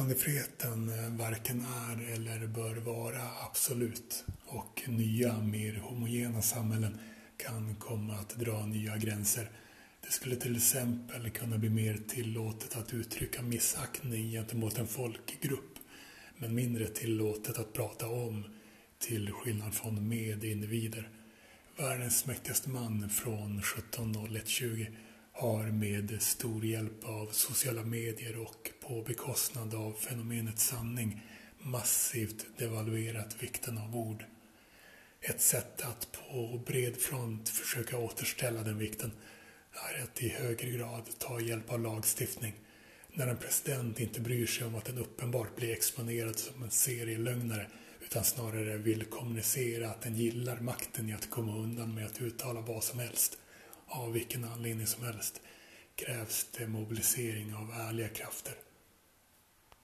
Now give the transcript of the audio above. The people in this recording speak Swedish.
Yttrandefriheten eh, varken är eller bör vara absolut och nya, mer homogena samhällen kan komma att dra nya gränser. Det skulle till exempel kunna bli mer tillåtet att uttrycka missaktning gentemot en folkgrupp men mindre tillåtet att prata om, till skillnad från med individer. Världens mäktigaste man från 170120 har med stor hjälp av sociala medier och på bekostnad av fenomenet sanning massivt devaluerat vikten av ord. Ett sätt att på bred front försöka återställa den vikten är att i högre grad ta hjälp av lagstiftning. När en president inte bryr sig om att den uppenbart blir exponerad som en serielögnare utan snarare vill kommunicera att den gillar makten i att komma undan med att uttala vad som helst, av vilken anledning som helst, krävs det mobilisering av ärliga krafter.